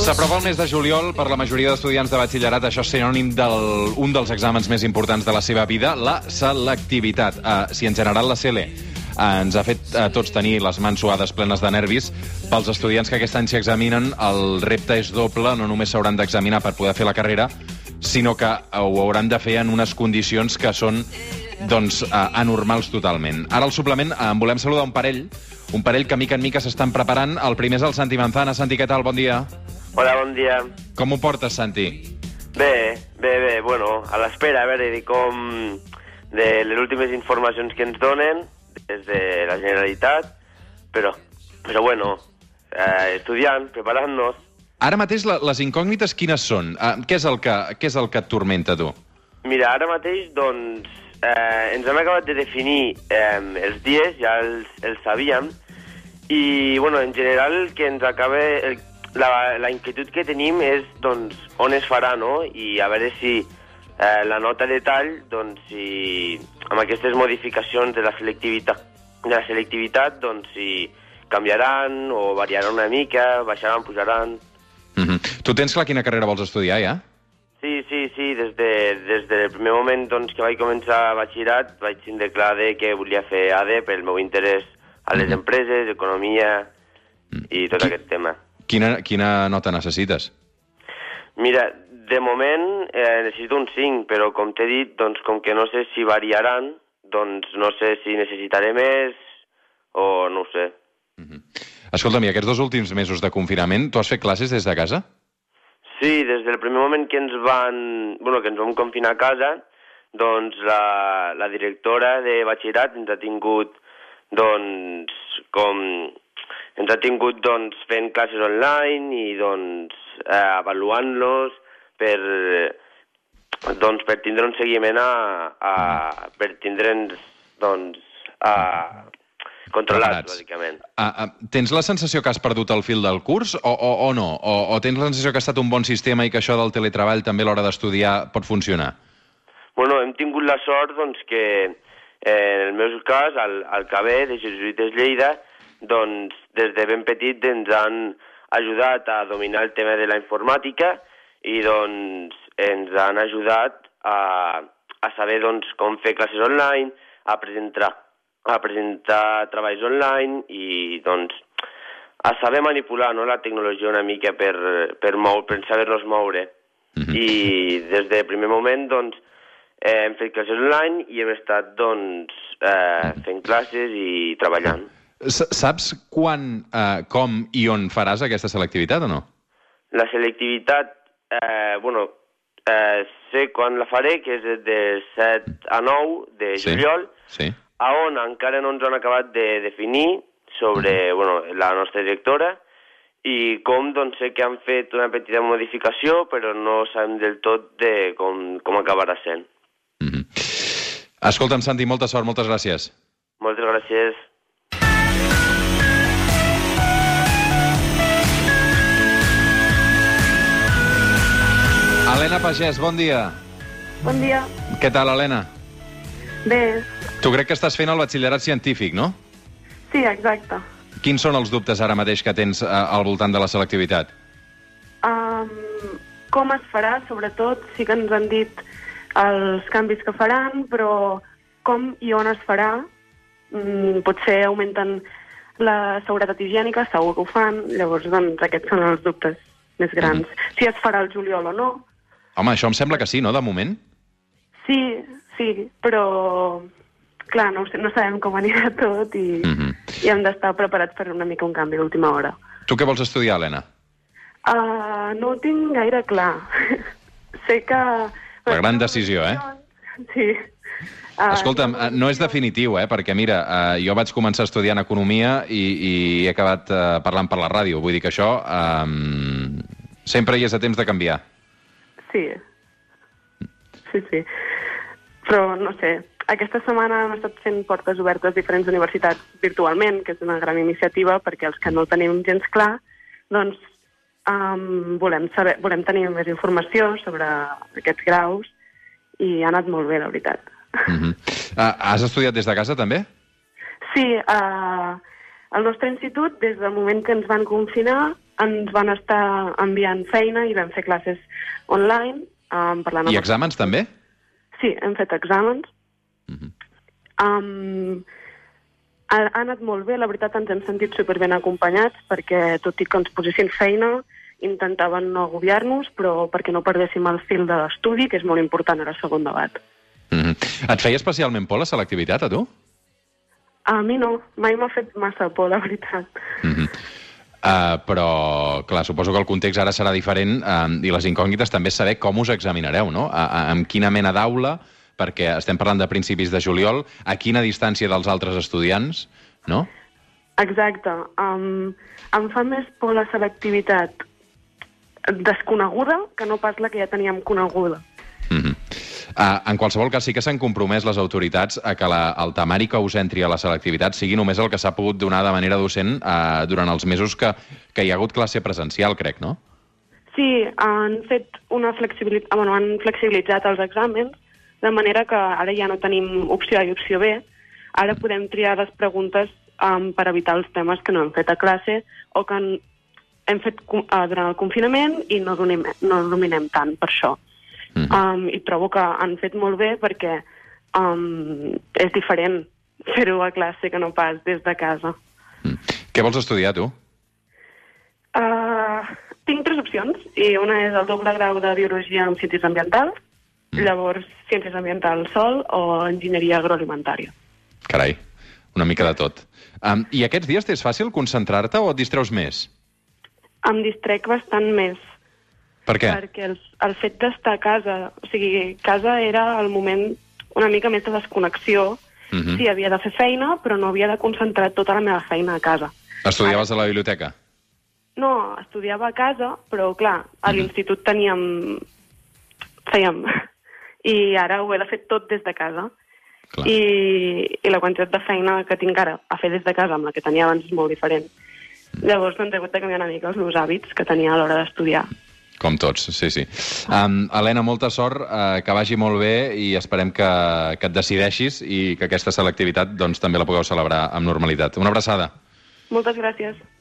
S'aprova el mes de juliol per la majoria d'estudiants de batxillerat. Això és sinònim d'un dels exàmens més importants de la seva vida, la selectivitat. Uh, si en general la CL ens ha fet a tots tenir les mans suades plenes de nervis. Pels estudiants que aquest any s'hi examinen, el repte és doble, no només s'hauran d'examinar per poder fer la carrera, sinó que ho hauran de fer en unes condicions que són doncs, eh, anormals totalment. Ara al suplement eh, en volem saludar un parell, un parell que mica en mica s'estan preparant. El primer és el Santi Manzana. Santi, què tal? Bon dia. Hola, bon dia. Com ho portes, Santi? Bé, bé, bé, bueno, a l'espera, a veure, de com... de les últimes informacions que ens donen des de la Generalitat, però, però bueno, eh, estudiant, preparant-nos. Ara mateix la, les incògnites quines són? Uh, què, és el que, què és el que et tormenta, tu? Mira, ara mateix, doncs, eh, ens hem acabat de definir eh, els dies, ja els, els sabíem, i, bueno, en general, que ens acaba... El, la, la inquietud que tenim és, doncs, on es farà, no? I a veure si eh, la nota de tall, doncs, si amb aquestes modificacions de la selectivitat, de la selectivitat doncs, si canviaran o variaran una mica, baixaran, pujaran... Mm -hmm. Tu tens clar quina carrera vols estudiar, ja? Sí, sí, sí, des, de, des del primer moment doncs, que vaig començar batxillerat vaig tindre clar de que volia fer ADE pel meu interès a les empreses, economia i tot Qui- aquest tema. Quina, quina nota necessites? Mira, de moment eh, necessito un 5, però com t'he dit, doncs com que no sé si variaran, doncs no sé si necessitaré més o no ho sé. Escolta'm, i aquests dos últims mesos de confinament, tu has fet classes des de casa? Sí, des del primer moment que ens van, bueno, que ens vam confinar a casa, doncs la, la directora de batxillerat ens ha tingut, doncs, com, ens ha tingut, doncs, fent classes online i, doncs, eh, avaluant-los per, doncs, per tindre un seguiment a, a per tindre'ns, doncs, a, controlats, bàsicament. Ah, ah, tens la sensació que has perdut el fil del curs o, o, o no? O, o tens la sensació que ha estat un bon sistema i que això del teletreball també a l'hora d'estudiar pot funcionar? Bueno, hem tingut la sort doncs, que eh, en el meu cas, al, al KB de Jesuïtes Lleida, doncs, des de ben petit ens han ajudat a dominar el tema de la informàtica i doncs, ens han ajudat a, a saber doncs, com fer classes online, a presentar, a presentar treballs online i doncs, a saber manipular no, la tecnologia una mica per, per, mou, per saber-nos moure. Mhm. I des del primer moment, doncs, eh, hem fet classes online i hem estat, doncs, eh, fent classes i treballant. S Saps quan, eh, com i on faràs aquesta selectivitat o no? La selectivitat, eh, bueno, eh, sé quan la faré, que és de 7 a 9 de Sí. juliol, Sí. A on encara no ens han acabat de definir sobre bueno, la nostra directora i com doncs, sé que han fet una petita modificació, però no sabem del tot de com, com acabarà sent. Mhm. Escolta'm, Santi, molta sort, moltes gràcies. Moltes gràcies. Helena Pagès, bon dia. Bon dia. Què tal, Helena? Bé, Tu crec que estàs fent el batxillerat científic, no? sí, exacte. Quins són els dubtes ara mateix que tens eh, al voltant de la selectivitat? Um, com es farà, sobretot, sí que ens han dit els canvis que faran, però com i on es farà, mm, potser augmenten la seguretat higiènica, segur que ho fan, llavors doncs aquests són els dubtes més grans. Si es farà el juliol o no, Home, això em sembla que sí, no, de moment? sí, sí, però clar, no, no sabem com anirà tot i, Mhm. i hem d'estar preparats per una mica un canvi d'última hora. Tu què vols estudiar, Helena? Uh, no ho tinc gaire clar. sé que... La gran decisió, eh? Sí. Uh, Escolta'm, eh, no és definitiu, eh? perquè mira, eh, jo vaig començar estudiant Economia i, i he acabat eh, parlant per la ràdio. Vull dir que això eh, sempre hi és a temps de canviar. Sí. Sí, sí. Però, no sé, aquesta setmana hem estat fent portes obertes a diferents universitats virtualment, que és una gran iniciativa, perquè els que no ho tenim gens clar, doncs um, volem, saber, volem tenir més informació sobre aquests graus i ha anat molt bé, la veritat. Uh -huh. uh, has estudiat des de casa, també? Sí, uh, Al nostre institut, des del moment que ens van confinar, ens van estar enviant feina i vam fer classes online, um, parlant I amb... exàmens també? Sí, hem fet exàmens. Mhm. um, ha, ha anat molt bé, la veritat ens hem sentit superben acompanyats perquè tot i que ens posessin feina intentaven no agobiar-nos però perquè no perdéssim el fil de l'estudi, que és molt important ara segon debat. Mhm. Et feia especialment por la selectivitat, a tu? A mi no, mai m'ha fet massa por, la veritat. Mhm. Uh, però, clar, suposo que el context ara serà diferent uh, i les incògnites també saber com us examinareu, no? A, a, amb quina mena d'aula, perquè estem parlant de principis de juliol, a quina distància dels altres estudiants, no? Exacte. Um, em fa més por la selectivitat desconeguda que no pas la que ja teníem coneguda. Uh, en qualsevol cas, sí que s'han compromès les autoritats a que la, el temari que us entri a la selectivitat sigui només el que s'ha pogut donar de manera docent uh, durant els mesos que, que hi ha hagut classe presencial, crec, no? Sí, han fet una flexibilitat, bueno, han flexibilitzat els exàmens de manera que ara ja no tenim opció A i opció B. Ara podem triar les preguntes um, per evitar els temes que no hem fet a classe o que han, hem fet uh, durant el confinament i no dominem, no dominem tant per això. Mm -hmm. um, I trobo que han fet molt bé perquè um, és diferent fer-ho a classe que no pas des de casa. Mm. Què vols estudiar, tu? Uh, tinc tres opcions, i una és el doble grau de Biologia en Ciències Ambientals, mm. llavors Ciències Ambientals Sol o Enginyeria Agroalimentària. Carai, una mica de tot. Um, I aquests dies t'és fàcil concentrar-te o et distreus més? Em distrec bastant més. Per què? Perquè el, el fet d'estar a casa, o sigui, casa era el moment una mica més de desconnexió. Mhm. Mm -hmm. Sí, havia de fer feina, però no havia de concentrar tota la meva feina a casa. Estudiaves a la biblioteca? No, estudiava a casa, però clar, a Mhm. l'institut teníem... fèiem... I ara ho he de fer tot des de casa. Clar. I, I la quantitat de feina que tinc ara a fer des de casa amb la que tenia abans és molt diferent. Llavors doncs, he hagut de canviar una mica els meus hàbits que tenia a l'hora d'estudiar. Com tots, sí, sí. Um, Helena, molta sort, uh, que vagi molt bé i esperem que, que et decideixis i que aquesta selectivitat doncs, també la pugueu celebrar amb normalitat. Una abraçada. Moltes gràcies.